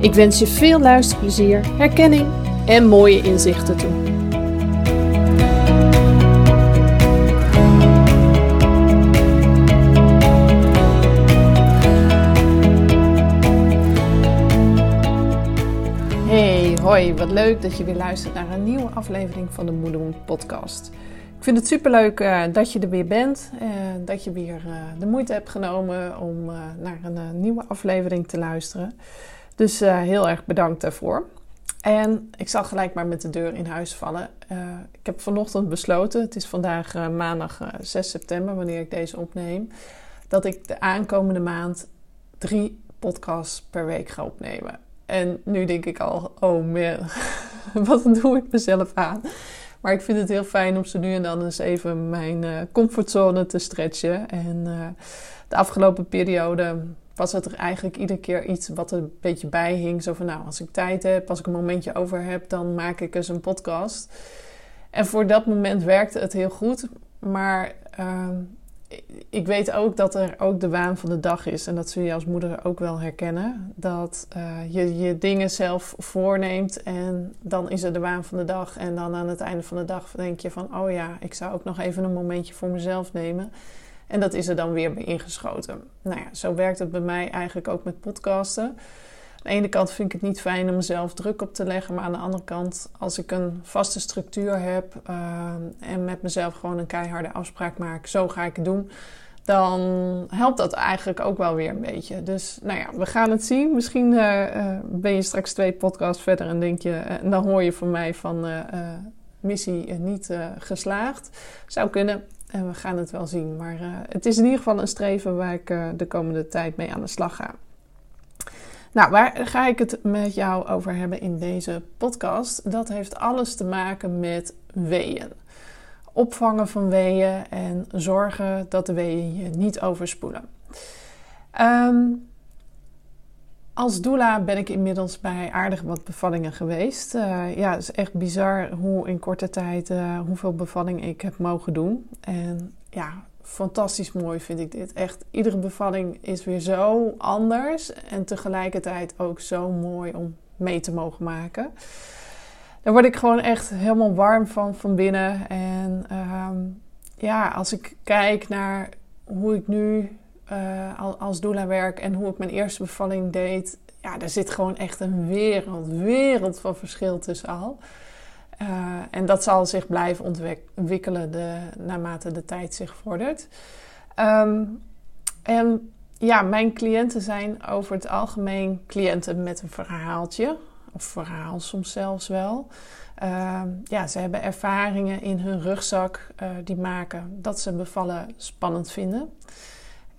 Ik wens je veel luisterplezier, herkenning en mooie inzichten toe. Hey, hoi, wat leuk dat je weer luistert naar een nieuwe aflevering van de Moedermoed podcast. Ik vind het superleuk uh, dat je er weer bent, uh, dat je weer uh, de moeite hebt genomen om naar een nieuwe aflevering te luisteren. Dus heel erg bedankt daarvoor. En ik zal gelijk maar met de deur in huis vallen. ik heb vanochtend besloten, het is vandaag maandag 6 september, wanneer ik deze opneem, dat ik de aankomende maand drie podcasts per week ga opnemen. En nu denk ik al, oh man, wat doe ik mezelf aan? Maar ik vind het heel fijn om zo nu en dan eens even mijn comfortzone te stretchen. En de afgelopen periode was het er eigenlijk iedere keer iets wat er een beetje bij hing. Zo van, nou, als ik tijd heb, als ik een momentje over heb, dan maak ik eens een podcast. En voor dat moment werkte het heel goed. Maar uh, ik weet ook dat er ook de waan van de dag is. En dat zul je als moeder ook wel herkennen. Dat uh, je je dingen zelf voorneemt en dan is er de waan van de dag. En dan aan het einde van de dag denk je van... oh ja, ik zou ook nog even een momentje voor mezelf nemen. En dat is er dan weer bij ingeschoten. Nou ja, zo werkt het bij mij eigenlijk ook met podcasten. Aan de ene kant vind ik het niet fijn om mezelf druk op te leggen. Maar aan de andere kant, als ik een vaste structuur heb uh, en met mezelf gewoon een keiharde afspraak maak, zo ga ik het doen. Dan helpt dat eigenlijk ook wel weer een beetje. Dus nou ja, we gaan het zien. Misschien uh, uh, ben je straks twee podcasts verder en denk je, dan hoor je van mij van missie niet geslaagd. Zou kunnen. En we gaan het wel zien. Maar het is in ieder geval een streven waar ik de komende tijd mee aan de slag ga. Nou, waar ga ik het met jou over hebben in deze podcast? Dat heeft alles te maken met weeën. Opvangen van weeën en zorgen dat de weeën je niet overspoelen. Um, als doula ben ik inmiddels bij aardig wat bevallingen geweest. Uh, ja, het is echt bizar hoe in korte tijd uh, hoeveel bevallingen ik heb mogen doen. En ja, fantastisch mooi vind ik dit. Echt, iedere bevalling is weer zo anders en tegelijkertijd ook zo mooi om mee te mogen maken. Daar word ik gewoon echt helemaal warm van van binnen. En um, ja, als ik kijk naar hoe ik nu uh, als doula werk en hoe ik mijn eerste bevalling deed, ja, daar zit gewoon echt een wereld, wereld van verschil tussen al. Uh, en dat zal zich blijven ontwikkelen naarmate de tijd zich vordert. Um, en ja, mijn cliënten zijn over het algemeen cliënten met een verhaaltje. Of verhaal soms zelfs wel. Uh, ja, ze hebben ervaringen in hun rugzak uh, die maken dat ze bevallen spannend vinden.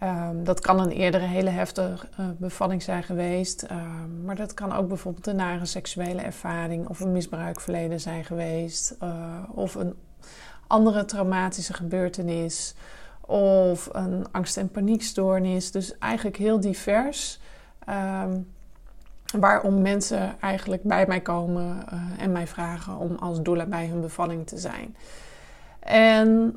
Um, dat kan een eerdere hele heftige uh, bevalling zijn geweest. Um, maar dat kan ook bijvoorbeeld een nare seksuele ervaring of een misbruikverleden zijn geweest. Uh, of een andere traumatische gebeurtenis. Of een angst- en paniekstoornis. Dus eigenlijk heel divers. Um, waarom mensen eigenlijk bij mij komen uh, en mij vragen om als doula bij hun bevalling te zijn. En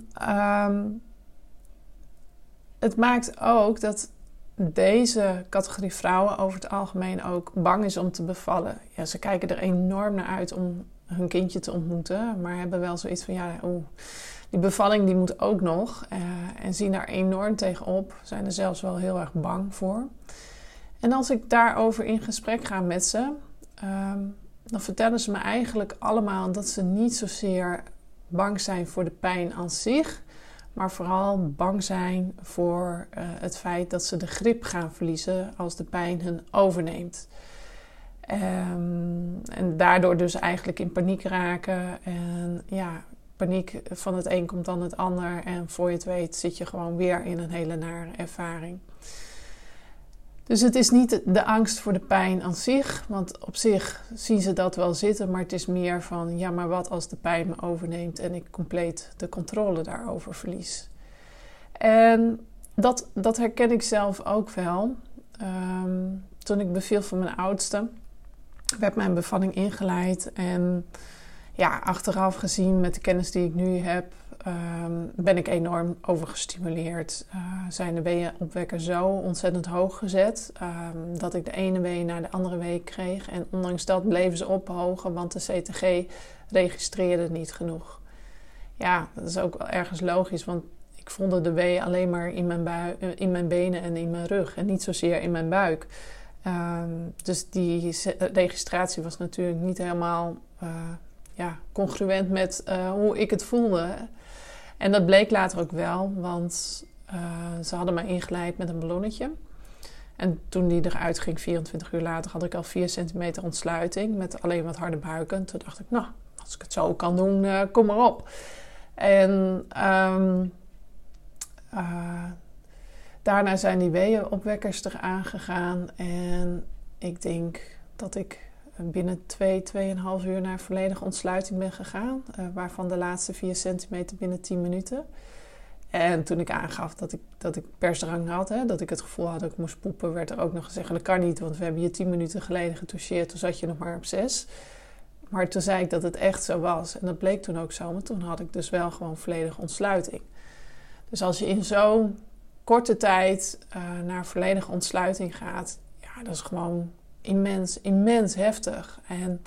het maakt ook dat deze categorie vrouwen over het algemeen ook bang is om te bevallen. Ja, ze kijken er enorm naar uit om hun kindje te ontmoeten, maar hebben wel zoiets van ja, die bevalling die moet ook nog. Uh, en zien daar enorm tegenop, zijn er zelfs wel heel erg bang voor. En als ik daarover in gesprek ga met ze, ehm, dan vertellen ze me eigenlijk allemaal dat ze niet zozeer bang zijn voor de pijn aan zich, maar vooral bang zijn voor uh, het feit dat ze de grip gaan verliezen als de pijn hen overneemt. Um, en daardoor dus eigenlijk in paniek raken. En ja, paniek van het een komt dan het ander. En voor je het weet zit je gewoon weer in een hele nare ervaring. Dus het is niet de angst voor de pijn aan zich, want op zich zien ze dat wel zitten, maar het is meer van ja, maar wat als de pijn me overneemt en ik compleet de controle daarover verlies. En dat, dat herken ik zelf ook wel. Um, toen ik beviel van mijn oudste, werd mijn bevalling ingeleid en ja, achteraf gezien met de kennis die ik nu heb, um, ben ik enorm overgestimuleerd. Uh, zijn de weeënopwekker zo ontzettend hoog gezet um, dat ik de ene wee naar de andere week kreeg. En ondanks dat bleven ze ophogen, want de CTG registreerde niet genoeg. Ja, dat is ook wel ergens logisch, want ik voelde de wee alleen maar in mijn, bui in mijn benen en in mijn rug en niet zozeer in mijn buik. Um, dus die registratie was natuurlijk niet helemaal ja, congruent met hoe ik het voelde. En dat bleek later ook wel, want uh, ze hadden mij ingeleid met een ballonnetje. En toen die eruit ging, 24 uur later, had ik al 4 centimeter ontsluiting met alleen wat harde buiken. Toen dacht ik, nou, als ik het zo kan doen, uh, kom maar op. En um, uh, daarna zijn die weeënopwekkers eraan gegaan. En ik denk dat ik binnen 2, twee, 2,5 uur naar volledige ontsluiting ben gegaan. Uh, waarvan de laatste 4 centimeter binnen 10 minuten. En toen ik aangaf dat ik, dat ik persdrang had, hè, dat ik het gevoel had dat ik moest poepen, werd er ook nog gezegd: dat kan niet, want we hebben je 10 minuten geleden getoucheerd. Toen zat je nog maar op 6. Maar toen zei ik dat het echt zo was. En dat bleek toen ook zo, want toen had ik dus wel gewoon volledige ontsluiting. Dus als je in zo'n korte tijd uh, naar volledige ontsluiting gaat, ja, dat is gewoon immens, immens heftig. En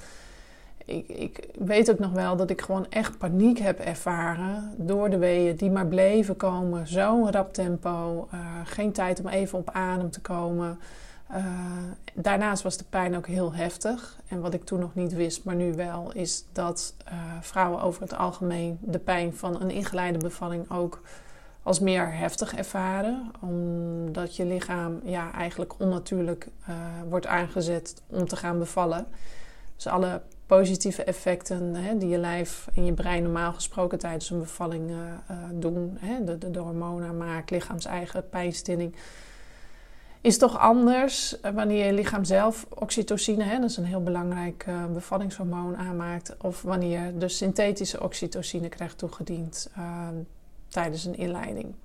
ik, ik weet ook nog wel dat ik gewoon echt paniek heb ervaren door de weeën die maar bleven komen. Zo'n rap tempo, uh, geen tijd om even op adem te komen. Uh, daarnaast was de pijn ook heel heftig. En wat ik toen nog niet wist, maar nu wel, is dat uh, vrouwen over het algemeen de pijn van een ingeleide bevalling ook als meer heftig ervaren. Omdat je lichaam ja, eigenlijk onnatuurlijk uh, wordt aangezet om te gaan bevallen. Dus alle positieve effecten hè, die je lijf en je brein normaal gesproken tijdens een bevalling uh, uh, doen. Hè, de, de, hormonen maakt, lichaams-eigen pijnstilling. Is toch anders wanneer je lichaam zelf oxytocine, hè, dat is een heel belangrijk bevallingshormoon, aanmaakt. Of wanneer je de synthetische oxytocine krijgt toegediend tijdens een inleiding.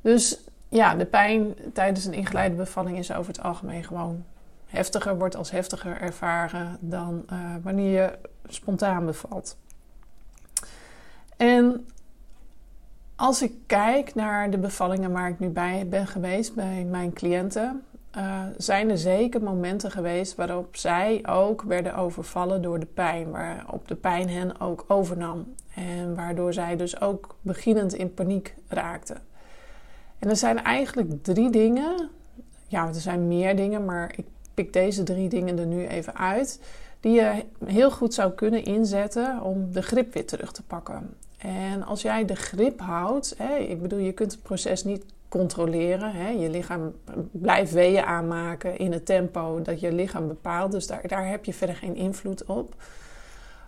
Dus ja, de pijn tijdens een ingeleide bevalling is over het algemeen gewoon heftiger, wordt als heftiger ervaren dan uh, wanneer je spontaan bevalt. En als ik kijk naar de bevallingen waar ik nu bij ben geweest bij mijn cliënten, uh, zijn er zeker momenten geweest waarop zij ook werden overvallen door de pijn, waarop de pijn hen ook overnam. En waardoor zij dus ook beginnend in paniek raakten. En er zijn eigenlijk drie dingen. Ja, er zijn meer dingen, maar ik pik deze drie dingen er nu even uit. Die je heel goed zou kunnen inzetten om de grip weer terug te pakken. En als jij de grip houdt, hè, ik bedoel, je kunt het proces niet controleren. Hè. Je lichaam blijft weeën aanmaken in het tempo dat je lichaam bepaalt. Dus daar, daar heb je verder geen invloed op.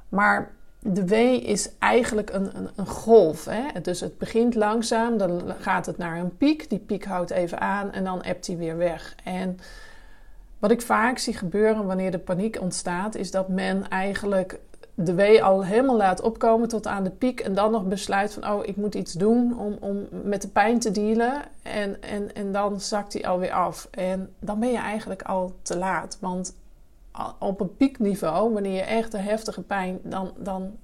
Maar de W is eigenlijk een, een, een golf. Hè? Dus het begint langzaam, dan gaat het naar een piek. Die piek houdt even aan en dan ebt hij weer weg. En wat ik vaak zie gebeuren wanneer de paniek ontstaat, is dat men eigenlijk de W al helemaal laat opkomen tot aan de piek. En dan nog besluit van, oh, ik moet iets doen om, om met de pijn te dealen. En, en, en dan zakt hij alweer af. En dan ben je eigenlijk al te laat. Want op een piekniveau, wanneer je echt een heftige pijn, dan, dan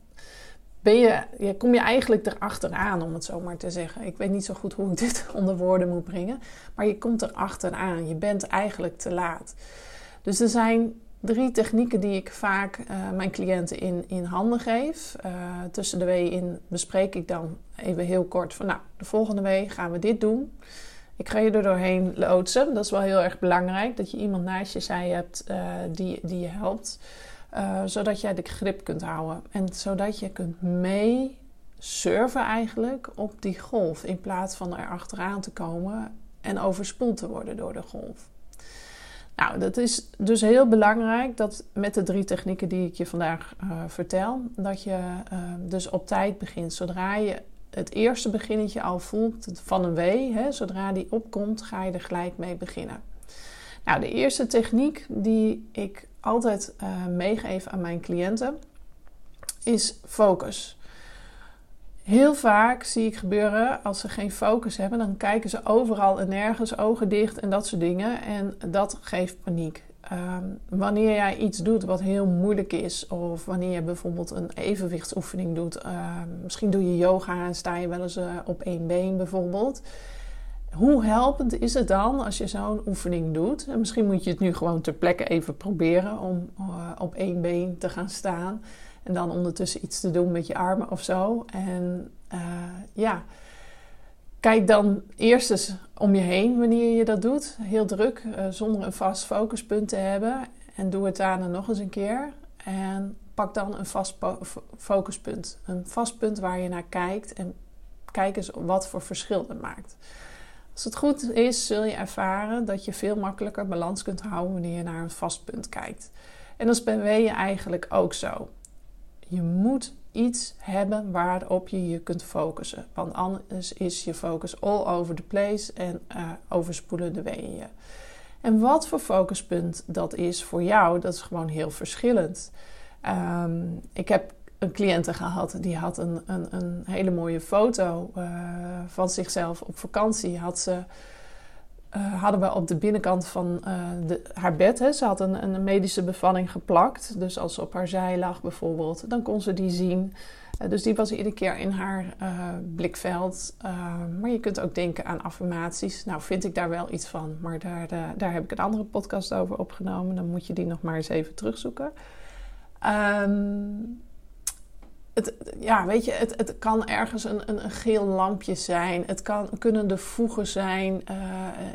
ben je, je, kom je eigenlijk erachteraan, om het zo maar te zeggen. Ik weet niet zo goed hoe ik dit onder woorden moet brengen, maar je komt erachteraan. Je bent eigenlijk te laat. Dus er zijn drie technieken die ik vaak uh, mijn cliënten in, in handen geef. Uh, tussen de weeën in bespreek ik dan even heel kort van, nou, de volgende week gaan we dit doen. Ik ga je er doorheen loodsen. Dat is wel heel erg belangrijk. Dat je iemand naast je zij hebt uh, die, die je helpt. Uh, zodat jij de grip kunt houden. En zodat je kunt mee surfen eigenlijk op die golf. In plaats van er achteraan te komen en overspoeld te worden door de golf. Nou, dat is dus heel belangrijk dat met de drie technieken die ik je vandaag uh, vertel, dat je dus op tijd begint. Zodra je het eerste beginnetje al voelt van een wee, hè, zodra die opkomt, ga je er gelijk mee beginnen. Nou, de eerste techniek die ik altijd uh, meegeef aan mijn cliënten is focus. Heel vaak zie ik gebeuren als ze geen focus hebben, dan kijken ze overal en nergens, ogen dicht en dat soort dingen. En dat geeft paniek. Um, wanneer jij iets doet wat heel moeilijk is, of wanneer je bijvoorbeeld een evenwichtsoefening doet, uh, misschien doe je yoga en sta je wel eens uh, op één been bijvoorbeeld. Hoe helpend is het dan als je zo'n oefening doet? En misschien moet je het nu gewoon ter plekke even proberen om uh, op één been te gaan staan. En dan ondertussen iets te doen met je armen of zo. En uh, ja, kijk dan eerst eens om je heen wanneer je dat doet. Heel druk, uh, zonder een vast focuspunt te hebben. En doe het daarna nog eens een keer. En pak dan een vast focuspunt. Een vast punt waar je naar kijkt. En kijk eens wat voor verschil het maakt. Als het goed is, zul je ervaren dat je veel makkelijker balans kunt houden wanneer je naar een vast punt kijkt. En dat is bij weeën eigenlijk ook zo. Je moet iets hebben waarop je je kunt focussen. Want anders is je focus all over the place en uh, overspoelen de weeën. En wat voor focuspunt dat is voor jou, dat is gewoon heel verschillend. Um, ik heb een cliënte gehad die had een, een, een hele mooie foto uh, van zichzelf op vakantie. Had ze uh, hadden we op de binnenkant van uh, de, haar bed. Hè. Ze had een, een, medische bevalling geplakt. Dus als ze op haar zij lag bijvoorbeeld, dan kon ze die zien. Uh, dus die was iedere keer in haar blikveld. maar je kunt ook denken aan affirmaties. Nou, vind ik daar wel iets van. Maar daar, daar heb ik een andere podcast over opgenomen. Dan moet je die nog maar eens even terugzoeken. Um, het, ja, weet je, het, het kan ergens een, een, een, geel lampje zijn. Het kan, kunnen de voegen zijn uh,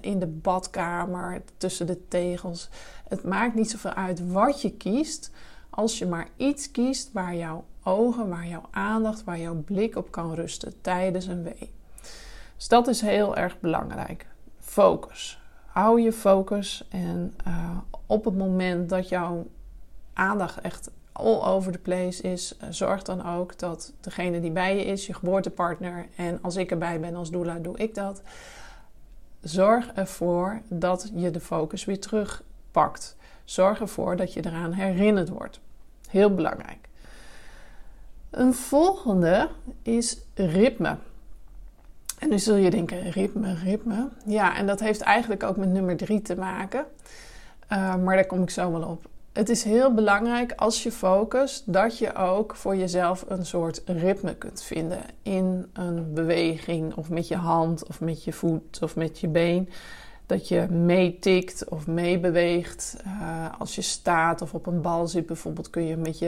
in de badkamer, tussen de tegels. Het maakt niet zoveel uit wat je kiest. Als je maar iets kiest waar jouw ogen, waar jouw aandacht, waar jouw blik op kan rusten tijdens een wee. Dus dat is heel erg belangrijk. Focus. Hou je focus en uh, op het moment dat jouw aandacht echt all over the place is, eh, zorg dan ook dat degene die bij je is, je geboortepartner, en als ik erbij ben als doula, doe ik dat. Zorg ervoor dat je de focus weer terugpakt. Zorg ervoor dat je eraan herinnerd wordt. Heel belangrijk. Een volgende is ritme. En nu zul je denken, ritme, ritme. Ja, en dat heeft eigenlijk ook met nummer drie te maken. Uh, maar daar kom ik zo wel op het is heel belangrijk als je focust dat je ook voor jezelf een soort ritme kunt vinden in een beweging of met je hand of met je voet of met je been. Dat je meetikt of meebeweegt. Uh, als je staat of op een bal zit bijvoorbeeld kun je met je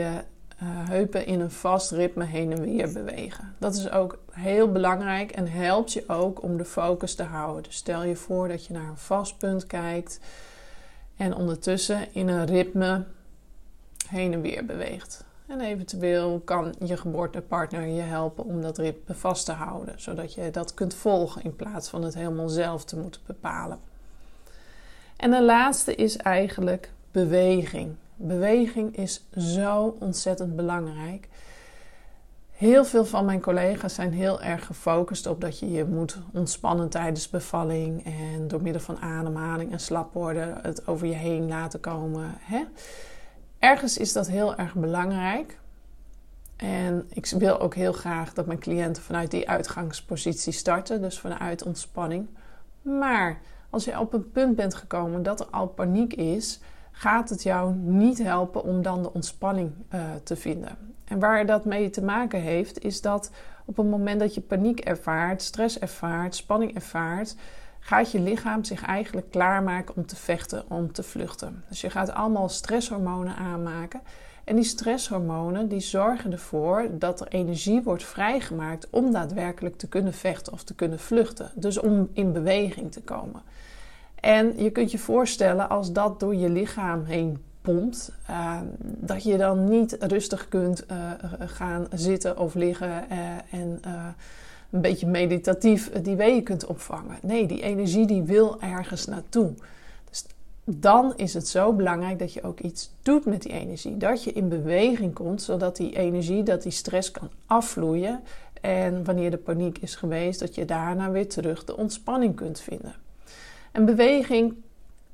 uh, heupen in een vast ritme heen en weer bewegen. Dat is ook heel belangrijk en helpt je ook om de focus te houden. Dus stel je voor dat je naar een vast punt kijkt en ondertussen in een ritme heen en weer beweegt. En eventueel kan je geboortepartner je helpen om dat ritme vast te houden, zodat je dat kunt volgen in plaats van het helemaal zelf te moeten bepalen. En de laatste is eigenlijk beweging. Beweging is zo ontzettend belangrijk. Heel veel van mijn collega's zijn heel erg gefocust op dat je je moet ontspannen tijdens bevalling en door middel van ademhaling en slap worden het over je heen laten komen. Hè? Ergens is dat heel erg belangrijk. En ik wil ook heel graag dat mijn cliënten vanuit die uitgangspositie starten, dus vanuit ontspanning. Maar als je op een punt bent gekomen dat er al paniek is, gaat het jou niet helpen om dan de ontspanning uh, te vinden. En waar dat mee te maken heeft, is dat op het moment dat je paniek ervaart, stress ervaart, spanning ervaart, gaat je lichaam zich eigenlijk klaarmaken om te vechten, om te vluchten. Dus je gaat allemaal stresshormonen aanmaken. En die stresshormonen die zorgen ervoor dat er energie wordt vrijgemaakt om daadwerkelijk te kunnen vechten of te kunnen vluchten. Dus om in beweging te komen. En je kunt je voorstellen als dat door je lichaam heen pompt, uh, dat je dan niet rustig kunt uh, gaan zitten of liggen uh, en een beetje meditatief die weeën kunt opvangen. Nee, die energie die wil ergens naartoe. Dus dan is het zo belangrijk dat je ook iets doet met die energie. Dat je in beweging komt, zodat die energie, dat die stress kan afvloeien. En wanneer de paniek is geweest, dat je daarna weer terug de ontspanning kunt vinden. En beweging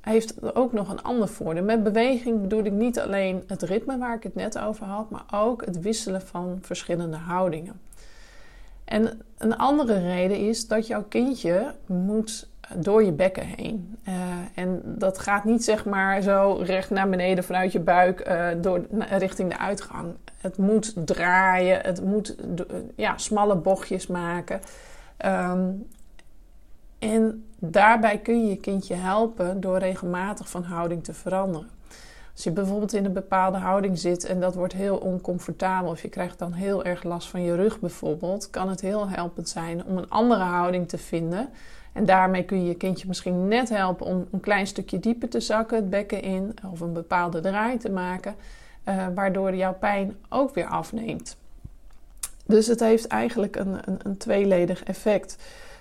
heeft ook nog een ander voordeel. Met beweging bedoel ik niet alleen het ritme waar ik het net over had, maar ook het wisselen van verschillende houdingen. En een andere reden is dat jouw kindje moet door je bekken heen. Uh, en dat gaat niet zeg maar zo recht naar beneden vanuit je buik uh, door, richting de uitgang. Het moet draaien, het moet ja, smalle bochtjes maken. Um, en daarbij kun je je kindje helpen door regelmatig van houding te veranderen. Als je bijvoorbeeld in een bepaalde houding zit en dat wordt heel oncomfortabel, of je krijgt dan heel erg last van je rug bijvoorbeeld, kan het heel helpend zijn om een andere houding te vinden. En daarmee kun je je kindje misschien net helpen om een klein stukje dieper te zakken, het bekken in, of een bepaalde draai te maken, uh, waardoor jouw pijn ook weer afneemt. Dus het heeft eigenlijk een, een, een tweeledig effect.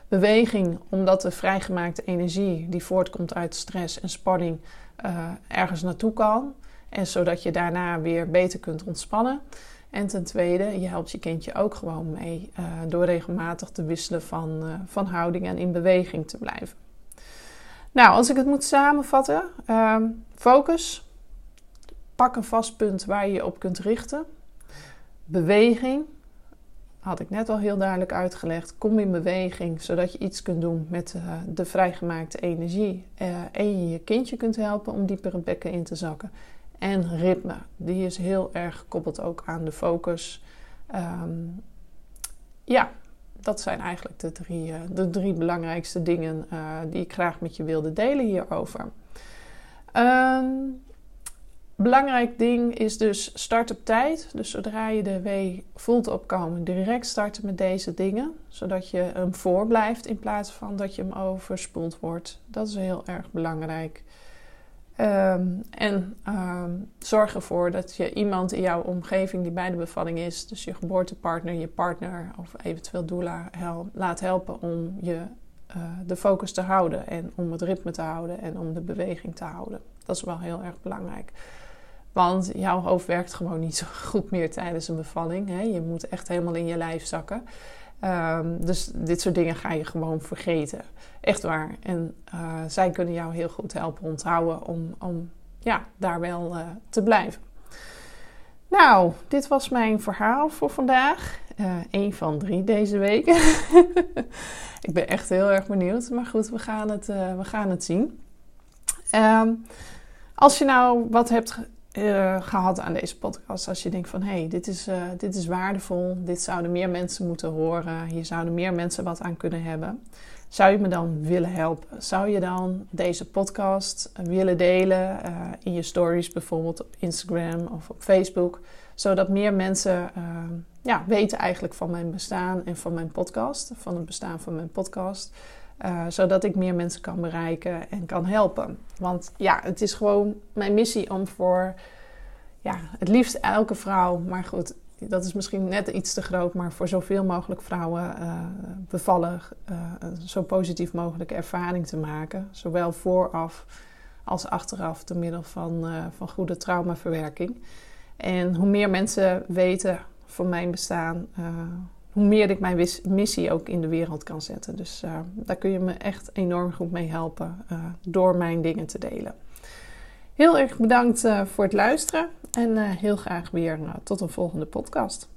Beweging, omdat de vrijgemaakte energie die voortkomt uit stress en spanning uh, ergens naartoe kan. En zodat je daarna weer beter kunt ontspannen. En ten tweede, je helpt je kindje ook gewoon mee uh, door regelmatig te wisselen van, uh, van houding en in beweging te blijven. Nou, als ik het moet samenvatten, uh, focus. Pak een vast punt waar je je op kunt richten. Beweging, had ik net al heel duidelijk uitgelegd. Kom in beweging, zodat je iets kunt doen met uh, de vrijgemaakte energie. Uh, en je je kindje kunt helpen om dieper het bekken in te zakken. En ritme, die is heel erg gekoppeld ook aan de focus. Um, ja, dat zijn eigenlijk de drie, uh, de drie belangrijkste dingen die ik graag met je wilde delen hierover. Um, Belangrijk ding is dus start op tijd. Dus zodra je de wee voelt opkomen, direct starten met deze dingen. Zodat je hem voorblijft in plaats van dat je hem overspoeld wordt. Dat is heel erg belangrijk. Um, en um, zorg ervoor dat je iemand in jouw omgeving die bij de bevalling is, dus je geboortepartner, je partner of eventueel doula, hel laat helpen om je uh, de focus te houden en om het ritme te houden en om de beweging te houden. Dat is wel heel erg belangrijk. Want jouw hoofd werkt gewoon niet zo goed meer tijdens een bevalling. Hè? Je moet echt helemaal in je lijf zakken. Um, dus dit soort dingen ga je gewoon vergeten. Echt waar. En uh, zij kunnen jou heel goed helpen onthouden om, om ja, daar wel uh, te blijven. Nou, dit was mijn verhaal voor vandaag. Eén uh, van drie deze week. Ik ben echt heel erg benieuwd. Maar goed, we gaan het, we gaan het zien. Um, als je nou wat hebt uh, gehad aan deze podcast. Als je denkt van hé, hey, dit, is, uh, dit is waardevol, dit zouden meer mensen moeten horen, hier zouden meer mensen wat aan kunnen hebben. Zou je me dan willen helpen? Zou je dan deze podcast willen delen uh, in je stories, bijvoorbeeld op Instagram of op Facebook, zodat meer mensen ja, weten eigenlijk van mijn bestaan en van mijn podcast, van het bestaan van mijn podcast. Uh, zodat ik meer mensen kan bereiken en kan helpen. Want ja, het is gewoon mijn missie om voor ja, het liefst elke vrouw, maar goed, dat is misschien net iets te groot, maar voor zoveel mogelijk vrouwen uh, bevallig uh, zo positief mogelijke ervaring te maken. Zowel vooraf als achteraf, door middel van, van goede traumaverwerking. En hoe meer mensen weten van mijn bestaan, hoe meer ik mijn missie ook in de wereld kan zetten. Dus uh, daar kun je me echt enorm goed mee helpen uh, door mijn dingen te delen. Heel erg bedankt uh, voor het luisteren en heel graag weer tot een volgende podcast.